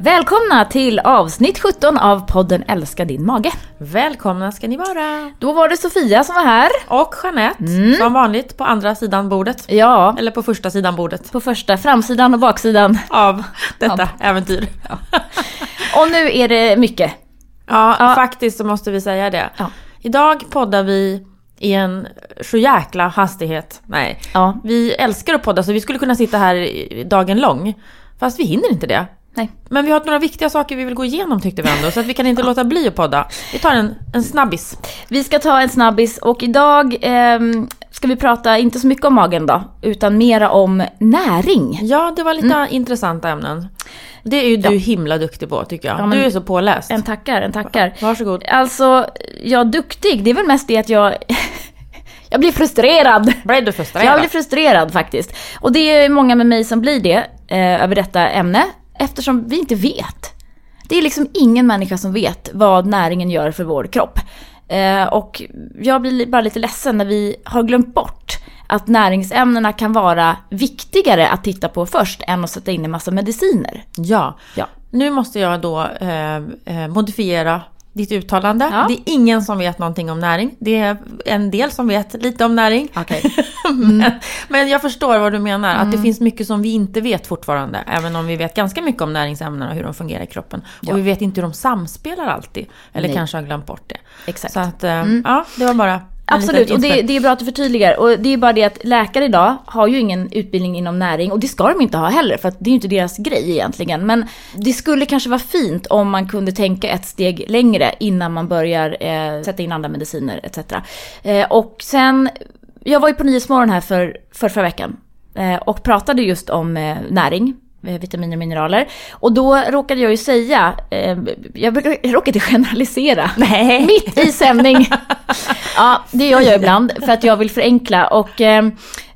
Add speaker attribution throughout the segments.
Speaker 1: Välkomna till avsnitt 17 av podden Älska din mage.
Speaker 2: Välkomna ska ni vara!
Speaker 1: Då var det Sofia som var här.
Speaker 2: Och Jeanette, som vanligt på andra sidan bordet.
Speaker 1: Ja,
Speaker 2: Eller på första sidan bordet.
Speaker 1: på första framsidan och baksidan.
Speaker 2: Av detta
Speaker 1: Ja.
Speaker 2: äventyr.
Speaker 1: Och nu är det mycket.
Speaker 2: Ja,
Speaker 1: Ja.
Speaker 2: faktiskt så måste vi säga det.
Speaker 1: Ja.
Speaker 2: Idag poddar vi i en så jäkla hastighet. Nej,
Speaker 1: Ja,
Speaker 2: vi älskar att podda så vi skulle kunna sitta här dagen lång. Fast vi hinner inte det.
Speaker 1: Nej.
Speaker 2: Men vi har några viktiga saker vi vill gå igenom tyckte vi ändå, så att vi kan inte låta bli att podda. Vi tar en, en snabbis.
Speaker 1: Vi ska ta en snabbis och idag ehm, ska vi prata inte så mycket om magen då, utan mera om näring.
Speaker 2: Ja, det var lite intressanta ämnen. Det är ju du himla duktig på tycker jag.
Speaker 1: Ja,
Speaker 2: du är så påläst.
Speaker 1: En tackar, en tackar.
Speaker 2: Varsågod.
Speaker 1: Alltså, jag är duktig, det är väl mest det att jag... jag blir frustrerad.
Speaker 2: Blev du frustrerad?
Speaker 1: Jag blir frustrerad faktiskt. Och det är många med mig som blir det eh, över detta ämne, eftersom vi inte vet. Det är liksom ingen människa som vet vad näringen gör för vår kropp. Eh, och jag blir bara lite ledsen när vi har glömt bort att näringsämnena kan vara viktigare att titta på först än att sätta in en massa mediciner.
Speaker 2: Ja.
Speaker 1: Ja.
Speaker 2: Nu måste jag då eh, eh, modifiera ditt uttalande.
Speaker 1: Ja.
Speaker 2: Det är ingen som vet någonting om näring. Det är en del som vet lite om näring.
Speaker 1: Okej.
Speaker 2: men, men jag förstår vad du menar. Att det finns mycket som vi inte vet fortfarande. Även om vi vet ganska mycket om näringsämnena och hur de fungerar i kroppen.
Speaker 1: Ja.
Speaker 2: Och vi vet inte hur de samspelar alltid. Eller
Speaker 1: Nej.
Speaker 2: kanske har glömt bort det.
Speaker 1: Exakt.
Speaker 2: Så att, eh, ja, det var bara
Speaker 1: Absolut, och det, det är bra att du förtydligar. Och det är bara det att läkare idag har ju ingen utbildning inom näring och det ska de inte ha heller för att det är ju inte deras grej egentligen. Men det skulle kanske vara fint om man kunde tänka ett steg längre innan man börjar eh, sätta in andra mediciner etc. Eh, och sen, jag var ju på Nyhetsmorgon här för, för förra veckan eh, och pratade just om eh, näring vitaminer och mineraler. Och då råkade jag ju säga, eh, jag råkade generalisera.
Speaker 2: Nej.
Speaker 1: Mitt i sändning. ja, det gör jag ibland för att jag vill förenkla. Och eh,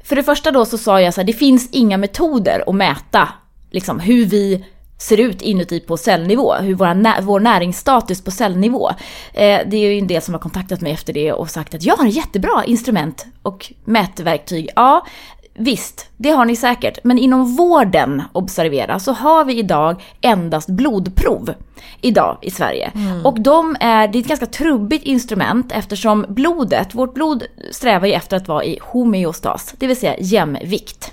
Speaker 1: för det första då så sa jag så här, det finns inga metoder att mäta liksom, hur vi ser ut inuti på cellnivå, hur våra vår näringsstatus på cellnivå. Eh, det är ju en del som har kontaktat mig efter det och sagt att jag har ett jättebra instrument och mätverktyg. Ja, Visst, det har ni säkert. Men inom vården, observera, så har vi idag endast blodprov. Idag i Sverige. Och de är, det är ett ganska trubbigt instrument eftersom blodet, vårt blod strävar ju efter att vara i homeostas, det vill säga jämvikt.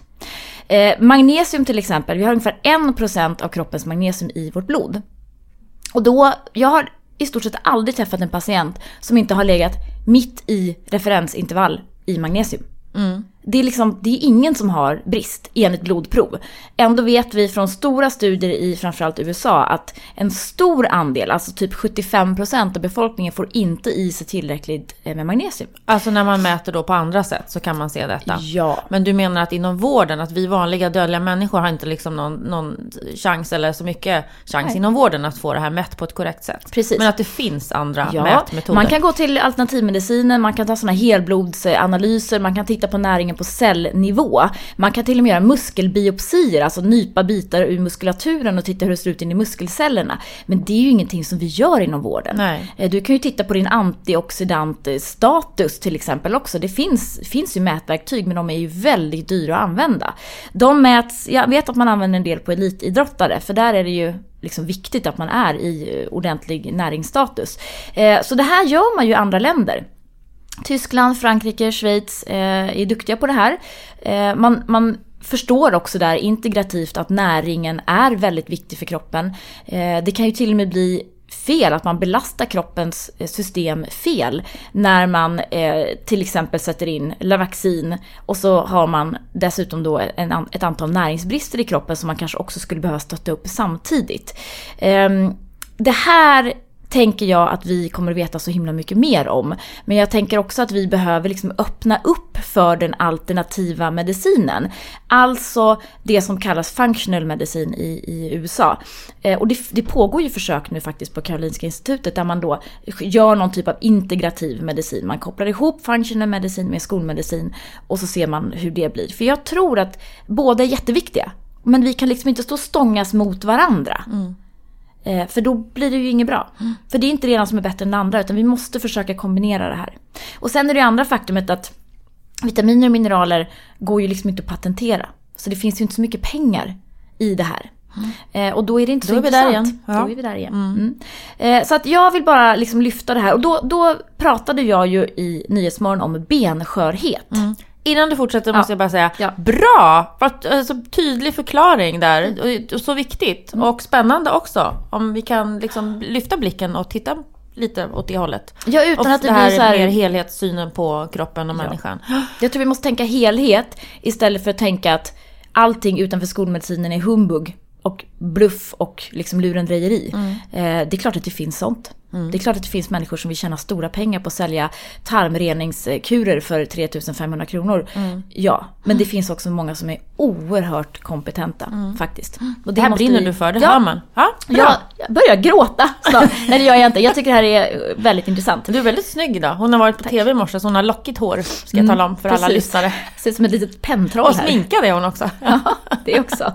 Speaker 1: Eh, magnesium till exempel, vi har ungefär 1% av kroppens magnesium i vårt blod. Och då, jag har i stort sett aldrig träffat en patient som inte har legat mitt i referensintervall i magnesium. Det är, liksom, det är ingen som har brist enligt blodprov. Ändå vet vi från stora studier i framförallt USA att en stor andel, alltså typ 75% av befolkningen får inte i sig tillräckligt eh, med magnesium.
Speaker 2: Alltså när man mäter då på andra sätt så kan man se detta.
Speaker 1: Ja.
Speaker 2: Men du menar att inom vården, att vi vanliga dödliga människor har inte liksom någon, någon chans eller så mycket chans
Speaker 1: Nej.
Speaker 2: inom vården att få det här mätt på ett korrekt sätt?
Speaker 1: Precis.
Speaker 2: Men att det finns andra
Speaker 1: Ja,
Speaker 2: mätmetoder?
Speaker 1: man kan gå till alternativmedicinen, man kan ta såna helblodsanalyser, man kan titta på näringen på cellnivå. Man kan till och med göra muskelbiopsier, alltså nypa bitar ur muskulaturen och titta hur det ser ut in i muskelcellerna. Men det är ju ingenting som vi gör inom vården.
Speaker 2: Nej.
Speaker 1: Eh, Du kan ju titta på din antioxidantstatus till exempel också. Det finns, finns ju mätverktyg men de är ju väldigt dyra att använda. De mäts, jag vet att man använder en del på elitidrottare för där är det ju liksom viktigt att man är i eh, ordentlig näringsstatus. Eh, Så det här gör man ju i andra länder. Tyskland, Frankrike, Schweiz eh, är duktiga på det här. Eh, man, man förstår också där integrativt att näringen är väldigt viktig för kroppen. Eh, det kan ju till och med bli fel, att man belastar kroppens eh, system fel när man eh, till exempel sätter in Lavaxin och så har man dessutom då en, ett antal näringsbrister i kroppen som man kanske också skulle behöva stötta upp samtidigt. Eh, det här tänker jag att vi kommer att veta så himla mycket mer om. Men jag tänker också att vi behöver liksom öppna upp för den alternativa medicinen. Alltså det som kallas functional medicin i, i USA. Eh, och det, det pågår ju försök nu faktiskt på Karolinska institutet där man då gör någon typ av integrativ medicin. Man kopplar ihop functional medicin med skolmedicin och så ser man hur det blir. För jag tror att båda är jätteviktiga. Men vi kan liksom inte stå och stångas mot varandra. Mm. Eh, För då blir det ju inget bra. För det är inte det ena som är bättre än det andra, utan vi måste försöka kombinera det här. Och sen är det andra faktumet att vitaminer och mineraler går ju liksom inte att patentera. Så det finns ju inte så mycket pengar i det här. Eh, och då är det inte så
Speaker 2: Då är vi där
Speaker 1: intressant.
Speaker 2: igen. Ja.
Speaker 1: Då är vi där igen. Mm. Eh, så att jag vill bara liksom lyfta det här. Och då, då pratade jag ju i Nyhetsmorgon om benskörhet.
Speaker 2: Innan du fortsätter måste
Speaker 1: Ja.
Speaker 2: jag bara säga,
Speaker 1: Ja.
Speaker 2: bra! Alltså, tydlig förklaring där.
Speaker 1: Mm.
Speaker 2: Och, och så viktigt. Och spännande också. Om vi kan liksom lyfta blicken och titta lite åt det hållet.
Speaker 1: Ja, utan
Speaker 2: och
Speaker 1: att det
Speaker 2: det här
Speaker 1: blir så här-
Speaker 2: mer helhetssynen på kroppen och människan.
Speaker 1: Jag tror vi måste tänka helhet istället för att tänka att allting utanför skolmedicinen är humbug och bluff och liksom lurendrejeri.
Speaker 2: Mm.
Speaker 1: Eh, det är klart att det finns sånt. Det är klart att det finns människor som vill tjäna stora pengar på att sälja tarmreningskurer för 3500 kronor.
Speaker 2: Mm.
Speaker 1: Ja, men det finns också många som är oerhört kompetenta faktiskt. Och
Speaker 2: Mm. Det här brinner
Speaker 1: vi-
Speaker 2: du för, det
Speaker 1: ja,
Speaker 2: hör man. Ja, bra.
Speaker 1: Jag, börjar gråta snart. Nej det gör jag inte. Jag tycker det här är väldigt intressant.
Speaker 2: Du är väldigt snygg idag. Hon har varit på TV i morse så hon har lockigt hår. Ska jag tala om för alla
Speaker 1: Mm, Precis.
Speaker 2: lyssnare.
Speaker 1: Ser ut som ett litet pentroll
Speaker 2: Och
Speaker 1: här.
Speaker 2: sminkad är hon också.
Speaker 1: Ja, det också.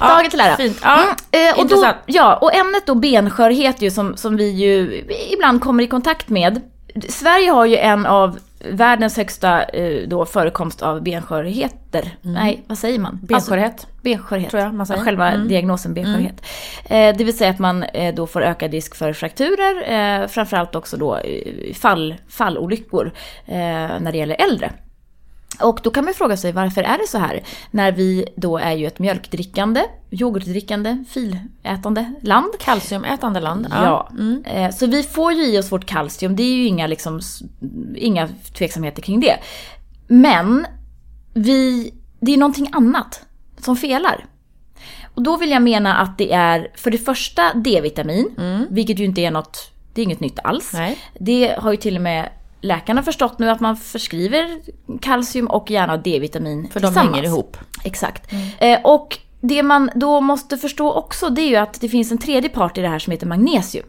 Speaker 1: Dagen till ära.
Speaker 2: Fint. Ja,
Speaker 1: Mm, eh, och, då, ja, och ämnet då benskörhet ju som, som vi ju ibland kommer i kontakt med. Sverige har ju en av världens högsta eh, då, förekomst av benskörheter. Nej, vad säger man?
Speaker 2: Benskörhet.
Speaker 1: Alltså, benskörhet.
Speaker 2: Tror jag man säger.
Speaker 1: Själva
Speaker 2: Mm.
Speaker 1: diagnosen benskörhet. Eh, det vill säga att man eh, då får ökad risk för frakturer, eh, framförallt också då fall, fallolyckor när det gäller äldre. Och då kan man fråga sig varför är det så här? När vi då är ju ett mjölkdrickande, yoghurtdrickande, filätande land.
Speaker 2: Kalciumätande land.
Speaker 1: Ja.
Speaker 2: Mm.
Speaker 1: Eh, Så vi får ju i oss vårt kalcium, det är ju inga, liksom, inga tveksamheter kring det. Men vi, det är någonting annat som felar. Och då vill jag mena att det är för det första D-vitamin, vilket ju inte är något, det är inget nytt alls.
Speaker 2: Mm. Nej.
Speaker 1: Det har ju till och med läkarna förstått nu att man förskriver kalcium och gärna D-vitamin
Speaker 2: För de hänger ihop.
Speaker 1: Exakt. Eh, och det man då måste förstå också det är ju att det finns en tredje part i det här som heter magnesium.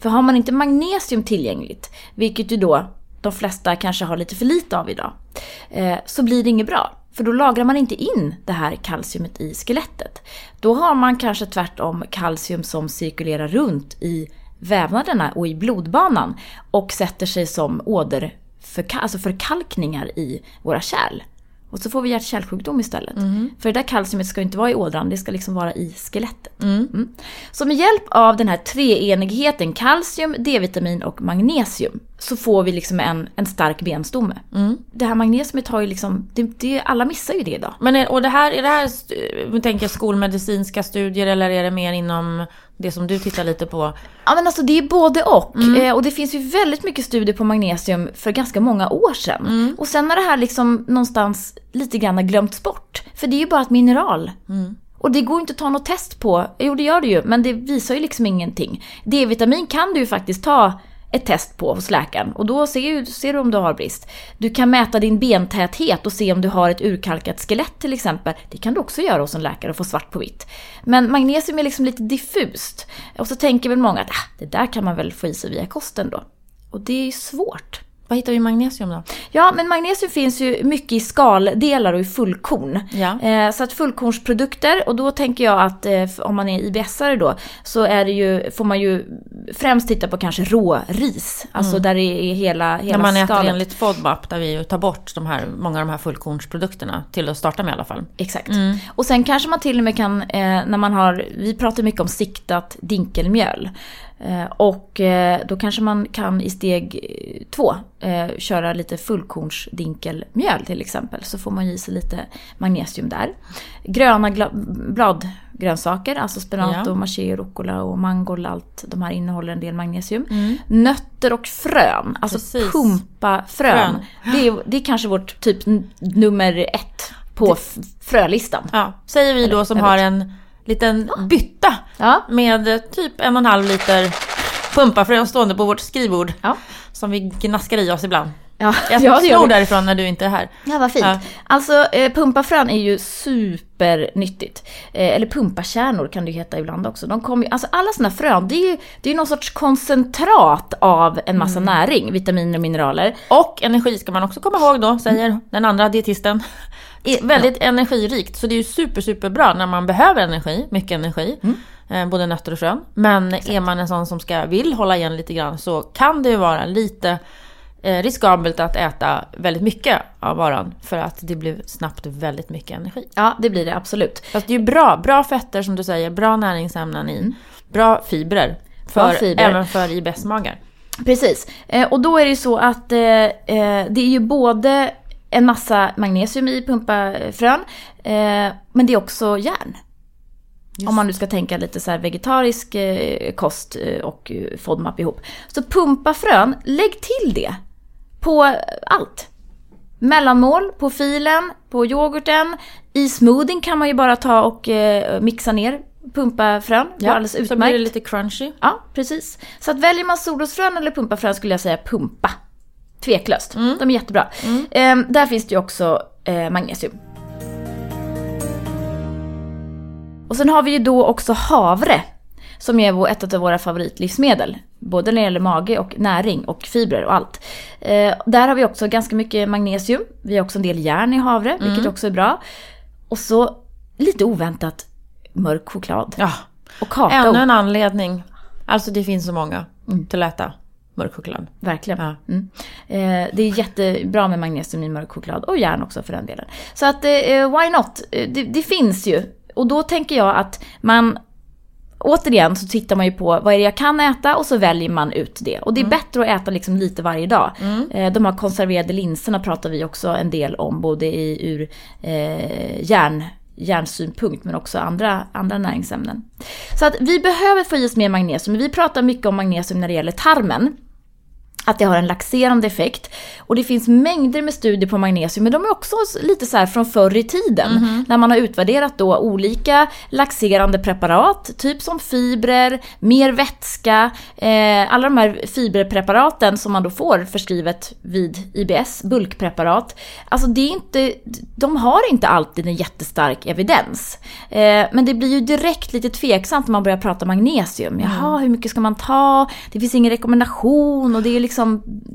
Speaker 1: För har man inte magnesium tillgängligt, vilket ju då de flesta kanske har lite för lite av idag, eh, så blir det inget bra. För då lagrar man inte in det här kalciumet i skelettet. Då har man kanske tvärtom kalcium som cirkulerar runt i vävnaderna och i blodbanan och sätter sig som åderförka- alltså förkalkningar i våra kärl. Och så får vi hjärt-kärlsjukdom istället. För det där kalciumet ska inte vara i ådran, det ska liksom vara i skelettet. Mm. Så med hjälp av den här treenigheten, kalcium, D-vitamin och magnesium, så får vi liksom en, en stark benstomme. Det här magnesiumet har ju liksom, det, det, alla missar ju det idag.
Speaker 2: Men är, och det här, är det här, vi tänker skolmedicinska studier eller är det mer inom det som du tittar lite på?
Speaker 1: Ja men alltså det är både och. Eh, och det finns ju väldigt mycket studier på magnesium för ganska många år sedan. Och sen har det här liksom någonstans lite grann glömts bort. För det är ju bara ett mineral. Och det går ju inte att ta något test på. Jo det gör det ju, men det visar ju liksom ingenting. D-vitamin kan du ju faktiskt ta ett test på hos läkaren och då ser, ser du om du har brist. Du kan mäta din bentäthet och se om du har ett urkalkat skelett till exempel. Det kan du också göra hos en läkare och få svart på vitt. Men magnesium är liksom lite diffust. Och så tänker väl många att ah, det där kan man väl få i sig via kosten då. Och det är ju svårt.
Speaker 2: Vad hittar vi magnesium då?
Speaker 1: Ja, men magnesium finns ju mycket i skaldelar och i fullkorn.
Speaker 2: Ja.
Speaker 1: Eh, så att fullkornsprodukter, och då tänker jag att eh, om man är IBS-are då, så är det ju, får man ju främst titta på kanske råris. Alltså där det är hela, hela
Speaker 2: När man äter
Speaker 1: skalet.
Speaker 2: enligt FODMAP där vi ju tar bort de här, många av de här fullkornsprodukterna till att starta med i alla fall.
Speaker 1: Exakt. Och sen kanske man till och med kan, eh, när man har, vi pratar mycket om siktat dinkelmjöl. Eh, och eh, då kanske man kan i steg eh, två köra lite fullkornsdinkelmjöl till exempel. Så får man i sig lite magnesium där. Gröna bladgrönsaker, alltså spenat
Speaker 2: Ja.
Speaker 1: och maché och rucola och mangold, allt de här innehåller en del magnesium. Nötter och frön, alltså
Speaker 2: Precis.
Speaker 1: pumpafrön.
Speaker 2: Frön.
Speaker 1: Det är, det är kanske vårt typ nummer ett på frölistan.
Speaker 2: Ja, säger vi då som har en liten bytta
Speaker 1: Ja.
Speaker 2: med typ en och en halv liter pumpafrön stående på vårt skrivbord.
Speaker 1: Ja.
Speaker 2: Som vi gnaskar i oss ibland.
Speaker 1: Ja,
Speaker 2: Jag
Speaker 1: ja, gör
Speaker 2: snor därifrån när du inte är här.
Speaker 1: Ja, vad fint.
Speaker 2: Ja.
Speaker 1: Alltså, eh, pumpafrön är ju supernyttigt. Eh, eller pumpakärnor kan det ju heta ibland också. De kommer ju, alltså alla såna frön, det är ju det är någon sorts koncentrat av en massa
Speaker 2: Mm.
Speaker 1: näring, vitaminer och mineraler.
Speaker 2: Och energi ska man också komma ihåg då, säger den andra dietisten. Är väldigt energirikt, så det är ju super, super bra när man behöver energi, mycket energi. Eh, både nötter och frön. Men är man en sån som ska, vill hålla igen lite grann så kan det ju vara lite eh, riskabelt att äta väldigt mycket av varan för att det blir snabbt väldigt mycket energi.
Speaker 1: Ja, det blir det absolut.
Speaker 2: Fast det är ju bra, bra fetter som du säger, bra näringsämnen i, bra fibrer. För,
Speaker 1: Bra fibrer.
Speaker 2: Även för IBS-magar.
Speaker 1: Precis. Eh, och då är det ju så att eh, det är ju både en massa magnesium i pumpafrön, men det är också järn. Om man nu ska tänka lite så vegetarisk kost och FODMAP ihop. Så pumpafrön, lägg till det på allt. Mellanmål, på filen, på yoghurten. I smoothien kan man ju bara ta och eh, mixa ner pumpafrön. Är alldeles
Speaker 2: så
Speaker 1: utmärkt.
Speaker 2: blir det lite crunchy.
Speaker 1: Ja, precis. Så att väljer man solrosfrön eller pumpafrön skulle jag säga pumpa. Tveklöst. De är jättebra. Ehm, där finns det ju också eh, magnesium. Och sen har vi ju då också havre. Som är ett av våra favoritlivsmedel. Både när det gäller mage och näring och fibrer och allt. Eh, där har vi också ganska mycket magnesium. Vi har också en del järn i havre, vilket också är bra. Och så lite oväntat mörk choklad.
Speaker 2: Ja,
Speaker 1: Och kakao.
Speaker 2: ännu en anledning. Alltså det finns så många till att äta mörk choklad.
Speaker 1: Verkligen.
Speaker 2: Ja.
Speaker 1: Mm. Eh, det är jättebra med magnesium i mörk choklad och järn också för den delen. Så att, eh, why not? Eh, Det, det finns ju. Och då tänker jag att man Återigen så tittar man ju på vad är det jag kan äta och så väljer man ut det. Och det är bättre att äta liksom lite varje dag. Eh, de här konserverade linserna pratar vi också en del om, både i, ur eh, järn, järnsynpunkt men också andra, andra näringsämnen. Så att vi behöver få i oss mer magnesium. Vi pratar mycket om magnesium när det gäller tarmen att det har en laxerande effekt. Och det finns mängder med studier på magnesium, men de är också lite så här från förr i tiden. När man har utvärderat då olika laxerande preparat, typ som fibrer, mer vätska, eh, alla de här fiberpreparaten som man då får förskrivet vid IBS, bulkpreparat. Alltså det är inte, de har inte alltid en jättestark evidens. Eh, men det blir ju direkt lite tveksamt när man börjar prata magnesium. Jaha, hur mycket ska man ta? Det finns ingen rekommendation och det är liksom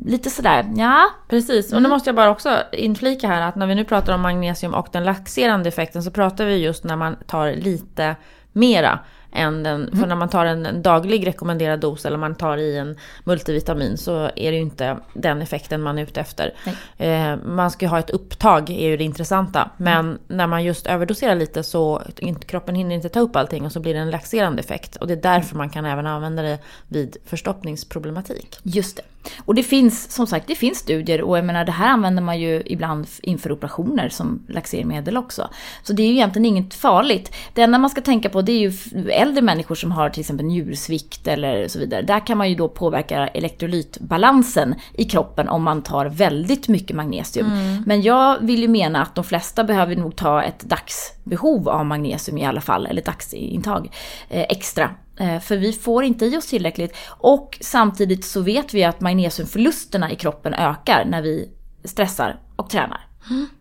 Speaker 1: lite sådär, ja.
Speaker 2: Precis, och nu måste jag bara också inflika här att när vi nu pratar om magnesium och den laxerande effekten så pratar vi just när man tar lite mera än den, för när man tar en, daglig rekommenderad dos eller man tar i en multivitamin så är det ju inte den effekten man är ute efter. Eh, man ska ju ha ett upptag är ju det intressanta. Men när man just överdoserar lite så kroppen hinner inte ta upp allting och så blir det en laxerande effekt. Och det är därför man kan även använda det vid förstoppningsproblematik.
Speaker 1: Just det. Och det finns, som sagt, det finns studier och jag menar det här använder man ju ibland inför operationer som laxermedel också. Så det är ju egentligen inget farligt. Det enda man ska tänka på det är ju äldre människor som har till exempel njursvikt eller så vidare. Där kan man ju då påverka elektrolytbalansen i kroppen om man tar väldigt mycket magnesium. Men jag vill ju mena att de flesta behöver nog ta ett dagsbehov av magnesium i alla fall, eller dagsintag eh, extra. Eh, För vi får inte i oss tillräckligt. Och samtidigt så vet vi att magnesiumförlusterna i kroppen ökar när vi stressar och tränar.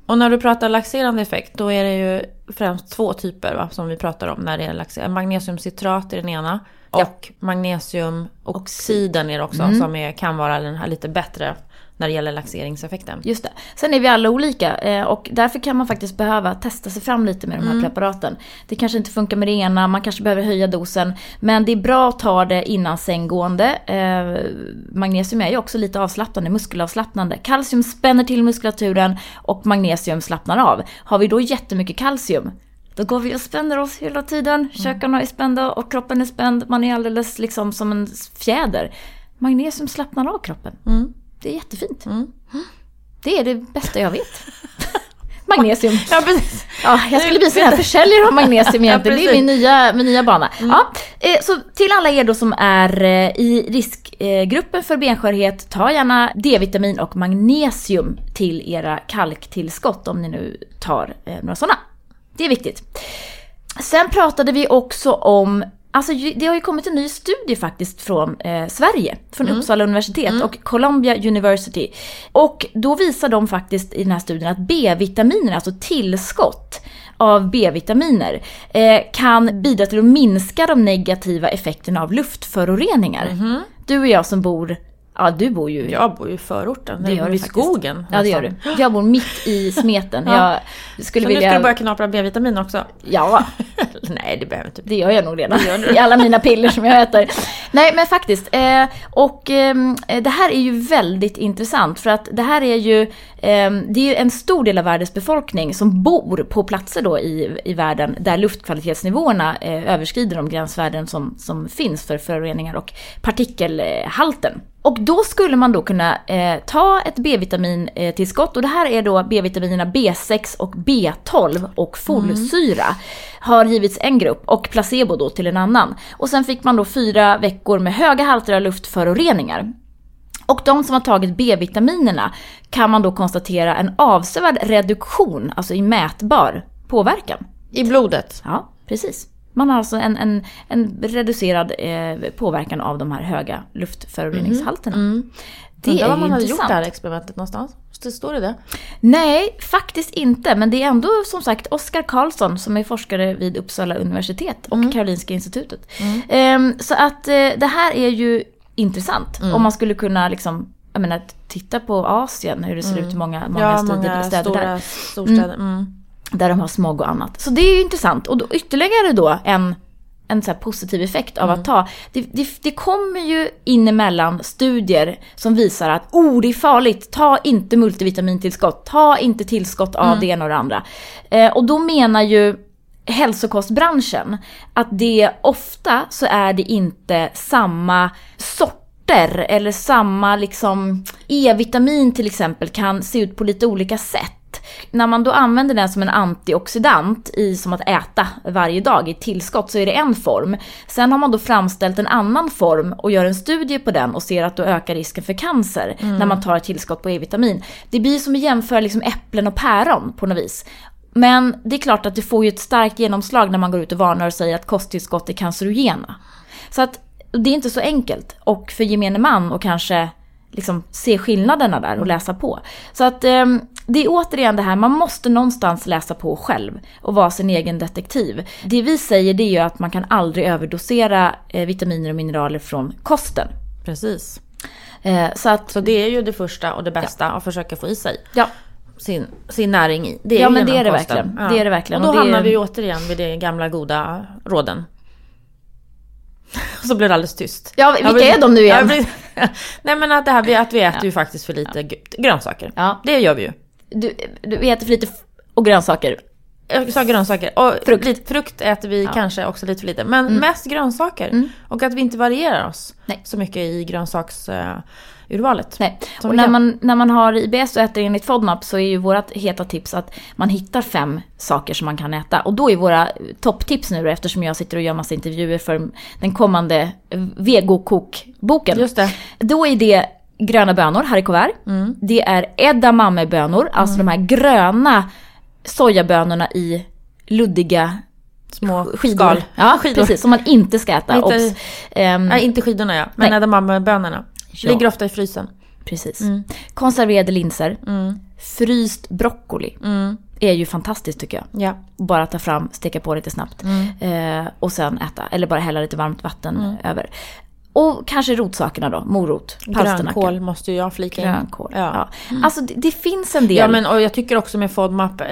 Speaker 2: Och när du pratar laxerande effekt, då är det ju främst två typer va, som vi pratar om när det är laxerande. Magnesiumcitrat är den ena.
Speaker 1: Ja.
Speaker 2: Och magnesiumoxiden är det också, som är, kan vara den här lite bättre när det gäller laxeringseffekten.
Speaker 1: Just det. Sen är vi alla olika eh, och därför kan man faktiskt behöva testa sig fram lite med de här preparaten. Det kanske inte funkar med det ena, man kanske behöver höja dosen. Men det är bra att ta det innan sänggående. Eh, Magnesium är ju också lite avslappnande, muskelavslappnande. Kalcium spänner till muskulaturen och magnesium slappnar av. Har vi då jättemycket kalcium då går vi och spänner oss hela tiden. Käkarna är spända och kroppen är spänd. Man är alldeles liksom som en fjäder. Magnesium slappnar av kroppen. Det är jättefint. Det är det bästa jag vet. Magnesium.
Speaker 2: Ja, precis.
Speaker 1: Ja, jag skulle bli sån här försäljare av magnesium egentligen.
Speaker 2: Ja,
Speaker 1: det är min nya, min nya bana. Ja, eh, så till alla er då som är eh, i riskgruppen för benskörhet, ta gärna D-vitamin och magnesium till era kalktillskott om ni nu tar eh, några sådana. Det är viktigt. Sen pratade vi också om Alltså det har ju kommit en ny studie faktiskt från eh, Sverige, från Uppsala universitet och Columbia University. Och då visar de faktiskt i den här studien att B-vitaminer, alltså tillskott av B-vitaminer, eh, kan bidra till att minska de negativa effekterna av luftföroreningar. Du och jag som bor, ja du bor ju
Speaker 2: Jag bor ju i förorten,
Speaker 1: det gör du
Speaker 2: vid
Speaker 1: faktiskt.
Speaker 2: skogen.
Speaker 1: Ja det gör du. Jag bor mitt i smeten.
Speaker 2: Ja.
Speaker 1: Jag skulle
Speaker 2: Så nu
Speaker 1: vilja...
Speaker 2: ska du börja knapra B-vitamin också?
Speaker 1: Ja,
Speaker 2: Nej, det behöver inte.
Speaker 1: det gör jag nog redan. I alla mina piller som jag äter. Nej, men faktiskt. Eh, och eh, det här är ju väldigt intressant för att det här är ju, eh, det är ju en stor del av världens befolkning som bor på platser då i, i världen där luftkvalitetsnivåerna eh, överskrider de gränsvärden som, som finns för föroreningar och partikelhalten. Och då skulle man då kunna eh, ta ett B-vitamintillskott och det här är då B-vitaminerna B6 och B12 och folsyra. Mm. Har givits en grupp och placebo då till en annan. Och sen fick man då fyra veckor med höga halter av luftföroreningar. Och de som har tagit B-vitaminerna kan man då konstatera en avsevärd reduktion, alltså i mätbar påverkan.
Speaker 2: I blodet?
Speaker 1: Ja, precis. Man har alltså en, en, en reducerad eh, påverkan av de här höga luftföroreningshalterna. Mm. Mm.
Speaker 2: Det Undrar är var man hade gjort det här experimentet någonstans? Står det det?
Speaker 1: Nej, faktiskt inte. Men det är ändå som sagt Oskar Karlsson som är forskare vid Uppsala universitet och mm. Karolinska institutet. Mm. Um, så att uh, det här är ju intressant. Mm. Om man skulle kunna liksom, jag menar, titta på Asien, hur det ser mm. ut i många, många,
Speaker 2: ja,
Speaker 1: städer,
Speaker 2: många
Speaker 1: städer
Speaker 2: stora
Speaker 1: där.
Speaker 2: storstäder. Mm.
Speaker 1: Där de har smog och annat. Så det är ju intressant. Och då, ytterligare då en, en så positiv effekt av mm. att ta. Det, det, det kommer ju in emellan studier som visar att oh, det är farligt, ta inte multivitamintillskott, ta inte tillskott av mm. det ena och det andra. Eh, och då menar ju hälsokostbranschen att det ofta så är det inte samma sorter eller samma liksom E-vitamin till exempel kan se ut på lite olika sätt. När man då använder den som en antioxidant i som att äta varje dag i tillskott så är det en form. Sen har man då framställt en annan form och gör en studie på den och ser att då ökar risken för cancer mm. när man tar ett tillskott på E-vitamin. Det blir som att jämföra liksom äpplen och päron på något vis. Men det är klart att det får ju ett starkt genomslag när man går ut och varnar och säger att kosttillskott är cancerogena. Så att det är inte så enkelt. Och för gemene man och kanske liksom se skillnaderna där och läsa på. Så att eh, det är återigen det här, man måste någonstans läsa på själv och vara sin egen detektiv. Det vi säger det är ju att man kan aldrig överdosera eh, vitaminer och mineraler från kosten.
Speaker 2: Precis.
Speaker 1: Eh, så, att,
Speaker 2: så det är ju det första och det bästa ja. att försöka få i sig.
Speaker 1: Ja.
Speaker 2: Sin, sin näring i. Det är
Speaker 1: ja men det är det, verkligen. Ja. det är det verkligen.
Speaker 2: Och då
Speaker 1: och
Speaker 2: hamnar vi återigen vid de gamla goda råden. Så blir det alldeles tyst.
Speaker 1: Ja, vilka blir, är de nu igen?
Speaker 2: Blir, nej men att, det här, att vi äter ja. ju faktiskt för lite ja. grönsaker. Ja. Det gör vi ju.
Speaker 1: Du, du äter för lite och grönsaker.
Speaker 2: Jag sa grönsaker. Och frukt, lite, frukt äter vi ja. kanske också lite för lite. Men mm. mest grönsaker. Mm. Och att vi inte varierar oss Nej. så mycket i grönsaks... Uh, urvalet.
Speaker 1: Nej. Och när man, när man har IBS och äter enligt FODMAP så är ju vårt heta tips att man hittar fem saker som man kan äta. Och då är våra topptips nu eftersom jag sitter och gör massa intervjuer för den kommande vegokokboken.
Speaker 2: Just det.
Speaker 1: Då är det gröna bönor, haricots mm. Det är edamamebönor, alltså mm. de här gröna sojabönorna i luddiga
Speaker 2: små
Speaker 1: skidor. Skal.
Speaker 2: Ja, skidor.
Speaker 1: precis. Som man inte ska äta.
Speaker 2: Inte, um, nej, inte skidorna ja. Men edamamebönorna. Ja. Ligger ofta i frysen.
Speaker 1: Precis. Mm. Konserverade linser. Mm. Fryst broccoli. Mm. Är ju fantastiskt tycker jag.
Speaker 2: Ja.
Speaker 1: Bara ta fram, steka på lite snabbt. Mm. Eh, och sen äta. Eller bara hälla lite varmt vatten mm. över. Och kanske rotsakerna då, morot,
Speaker 2: Grönkål måste jag flika in.
Speaker 1: Grönkål, ja. ja. Mm. Alltså det, det, finns en del.
Speaker 2: Ja men och jag tycker också med FODMAP, eh,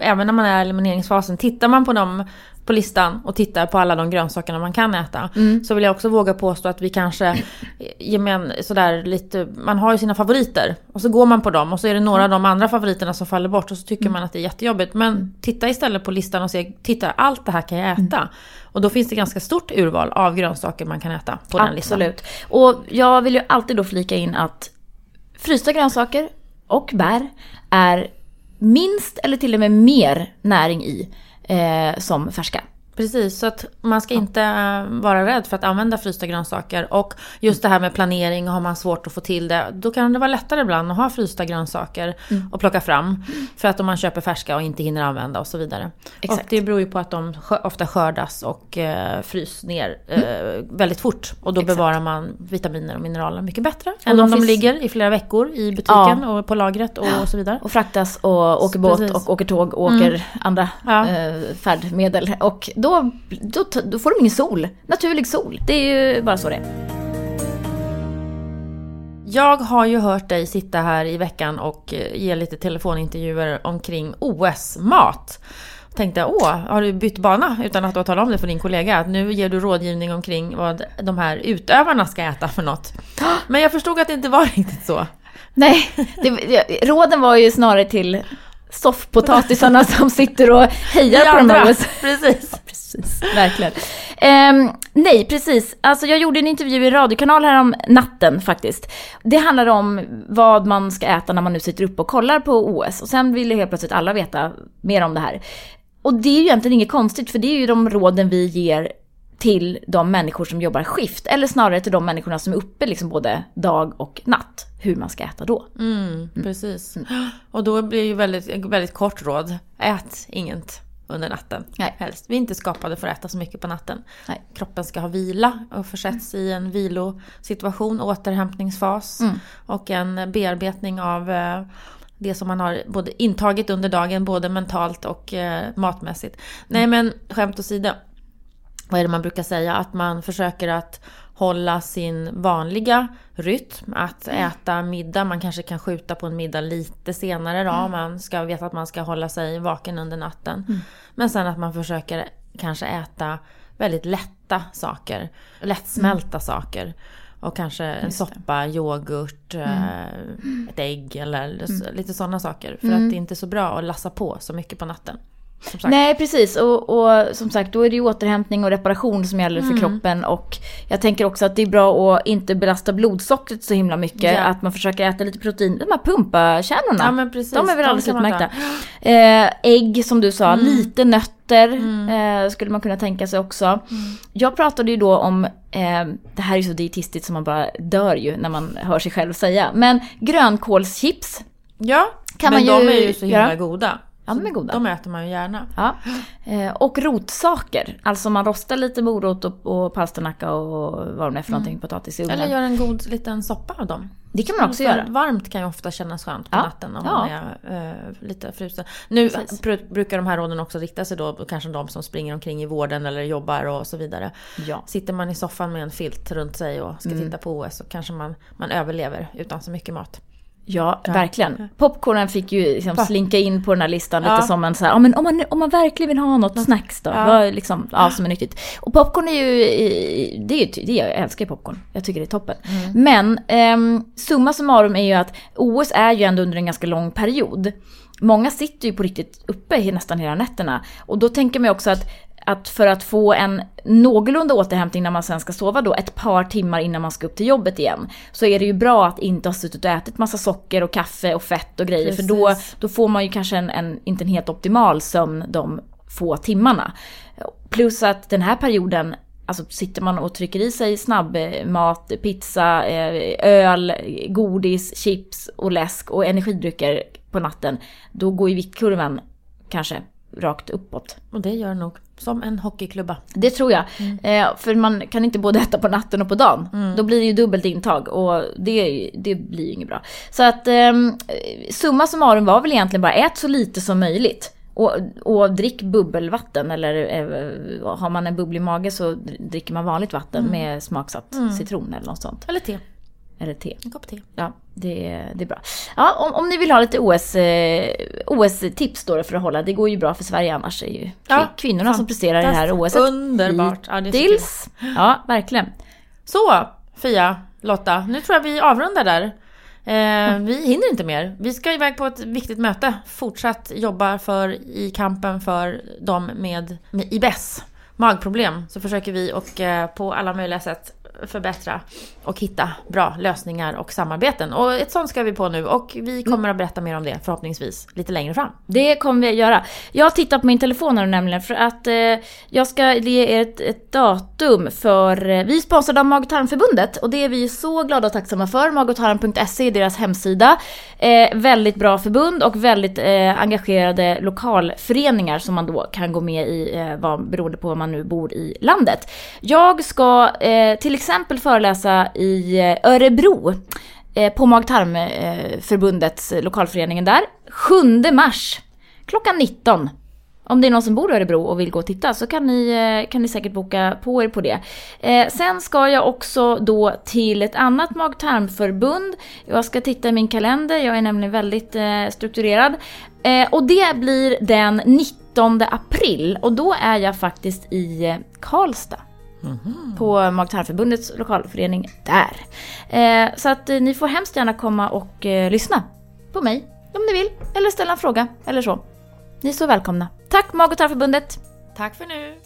Speaker 2: även när man är i elimineringsfasen, tittar man på dem på listan och tittar på alla de grönsakerna man kan äta. Mm. Så vill jag också våga påstå att vi kanske, gemen, sådär lite, man har ju sina favoriter. Och så går man på dem och så är det några av de andra favoriterna som faller bort och så tycker mm. man att det är jättejobbigt. Men mm. titta istället på listan och se, titta allt det här kan jag äta. Mm. Och då finns det ganska stort urval av grönsaker man kan äta på den listan.
Speaker 1: Absolut. Och jag vill ju alltid då flika in att frysta grönsaker och bär är minst eller till och med mer näring i eh, som färska.
Speaker 2: Precis, så att man ska inte vara rädd för att använda frysta grönsaker. Och just det här med planering, har man svårt att få till det, då kan det vara lättare ibland att ha frysta grönsaker mm. och plocka fram. För att om man köper färska och inte hinner använda och så vidare. Exakt. Och det beror ju på att de ofta skördas och eh, frys ner eh, mm. väldigt fort. Och då Exakt. bevarar man vitaminer och mineraler mycket bättre. än om finns... de ligger i flera veckor i butiken ja. och på lagret och, och, så vidare.
Speaker 1: Och fraktas och åker båt Precis. och åker tåg och åker mm. andra ja. eh, färdmedel. Och då, då, då får de ingen sol. Naturlig sol. Det är ju bara så det är.
Speaker 2: Jag har ju hört dig sitta här i veckan och eh, ge lite telefonintervjuer omkring OS-mat. tänkte åh, har du bytt bana utan att du har talat om det för din kollega? Att nu ger du rådgivning omkring vad de här utövarna ska äta för något. Men jag förstod att det inte var riktigt så.
Speaker 1: Nej, det, råden var ju snarare till soffpotatisarna som sitter och hejar på de här OS.
Speaker 2: Precis.
Speaker 1: Precis. Verkligen. Um, nej, precis. Alltså jag gjorde en intervju i en radiokanal här om natten faktiskt. Det handlar om vad man ska äta när man nu sitter uppe och kollar på OS. Och sen ville helt plötsligt alla veta mer om det här. Och det är ju egentligen inget konstigt för det är ju de råden vi ger till de människor som jobbar skift. Eller snarare till de människorna som är uppe liksom både dag och natt. Hur man ska äta då.
Speaker 2: Mm, precis. Mm. Och då blir det ju väldigt, väldigt kort råd. Ät inget under natten. Nej. Helst. Vi är inte skapade för att äta så mycket på natten. Nej. Kroppen ska ha vila och försätts mm. i en vilosituation, återhämtningsfas. Mm. Och en bearbetning av eh, det som man har både intagit under dagen, både mentalt och eh, matmässigt. Nej men skämt åsido vad är det man brukar säga? Att man försöker att hålla sin vanliga rytm. Att mm. äta middag, man kanske kan skjuta på en middag lite senare då. Mm. Man ska veta att man ska hålla sig vaken under natten. Mm. Men sen att man försöker kanske äta väldigt lätta saker. Lättsmälta mm. saker. Och kanske en soppa, yoghurt, mm. Eh, ett ägg eller mm. lite sådana saker. För att det är inte så bra att lassa på så mycket på natten.
Speaker 1: Nej precis och, och, som sagt då är det ju återhämtning och reparation som gäller för mm. kroppen och jag tänker också att det är bra att inte belasta blodsockret så himla mycket. Ja. Att man försöker äta lite protein. De här pumpakärnorna.
Speaker 2: Ja, men precis.
Speaker 1: De är väl alldeles utmärkta. Eh, ägg som du sa, mm. lite nötter mm. eh, skulle man kunna tänka sig också. Mm. Jag pratade ju då om, eh, det här är ju så dietistiskt som man bara dör ju när man hör sig själv säga. Men grönkålschips.
Speaker 2: Ja, kan men man ju de är ju så himla göra. goda.
Speaker 1: Ja, de är goda.
Speaker 2: De äter man ju gärna.
Speaker 1: Ja. Eh, och rotsaker. Alltså man rostar lite morot och, och palsternacka och vad det är för någonting, mm. potatis i ugnen.
Speaker 2: Eller gör en god liten soppa av dem.
Speaker 1: Det kan man också göra.
Speaker 2: Varmt kan ju ofta kännas skönt på ja. natten om ja. man är eh, lite frusen. Nu Precis. brukar de här råden också rikta sig då kanske de som springer omkring i vården eller jobbar och så vidare. Ja. Sitter man i soffan med en filt runt sig och ska mm. titta på OS så kanske man, man överlever utan så mycket mat.
Speaker 1: Ja, ja, verkligen. Popcornen fick ju liksom slinka in på den här listan ja. lite som en så här, men om man, om man verkligen vill ha något snacks då, ja. Vad, liksom, ja, som är nyttigt. Och popcorn är ju, det är det, jag älskar popcorn. Jag tycker det är toppen. Mm. Men eh, summa summarum är ju att OS är ju ändå under en ganska lång period. Många sitter ju på riktigt uppe nästan hela nätterna. Och då tänker man ju också att att för att få en någorlunda återhämtning när man sen ska sova då ett par timmar innan man ska upp till jobbet igen. Så är det ju bra att inte ha suttit och ätit massa socker och kaffe och fett och grejer. Precis. För då, då får man ju kanske en, en, inte en helt optimal sömn de få timmarna. Plus att den här perioden Alltså sitter man och trycker i sig snabbmat, pizza, eh, öl, godis, chips och läsk och energidrycker på natten. Då går ju viktkurvan kanske rakt uppåt.
Speaker 2: Och det gör nog som en hockeyklubba.
Speaker 1: Det tror jag. Mm. Eh, för man kan inte både äta på natten och på dagen. Mm. Då blir det ju dubbelt intag och det, det blir ju inget bra. Så att eh, summa summarum var väl egentligen bara ät så lite som möjligt. Och, och drick bubbelvatten eller eh, har man en bubblig mage så dricker man vanligt vatten mm. med smaksatt mm. citron eller något sånt.
Speaker 2: Eller te.
Speaker 1: Eller te.
Speaker 2: En kopp te.
Speaker 1: Ja, det, det är bra. Ja, om, om ni vill ha lite OS, eh, OS-tips då för att hålla. Det går ju bra för Sverige annars. är ju ja, kvinnorna fan. som presterar i det här OS.
Speaker 2: Underbart.
Speaker 1: Ja, Dills. Ja, verkligen.
Speaker 2: Så, Fia, Lotta. Nu tror jag vi avrundar där. Eh, vi hinner inte mer. Vi ska iväg på ett viktigt möte. Fortsatt jobba för i kampen för dem med, med IBS, magproblem. Så försöker vi och eh, på alla möjliga sätt förbättra och hitta bra lösningar och samarbeten. Och ett sånt ska vi på nu och vi kommer att berätta mer om det förhoppningsvis lite längre fram.
Speaker 1: Det kommer vi att göra. Jag har tittat på min telefon här nämligen för att eh, jag ska ge er ett, ett datum för eh, vi är sponsrade av Mag och tarmförbundet och det är vi så glada och tacksamma för. Magotarm.se är deras hemsida. Eh, väldigt bra förbund och väldigt eh, engagerade lokalföreningar som man då kan gå med i eh, vad, beroende på var man nu bor i landet. Jag ska eh, till exempel föreläsa i eh, Örebro eh, på Mag-Tarmförbundets eh, lokalföreningen där. 7 mars klockan 19. Om det är någon som bor i Örebro och vill gå och titta så kan ni, kan ni säkert boka på er på det. Eh, sen ska jag också då till ett annat mag-tarmförbund. Jag ska titta i min kalender, jag är nämligen väldigt eh, strukturerad. Eh, och det blir den 19 april och då är jag faktiskt i Karlstad. Karlstad. På Mag-tarmförbundets lokalförening där. Eh, så att eh, ni får hemskt gärna komma och eh, lyssna på mig om ni vill. Eller ställa en fråga eller så. Ni är så välkomna. Tack Mag och tarmförbundet!
Speaker 2: Tack för nu!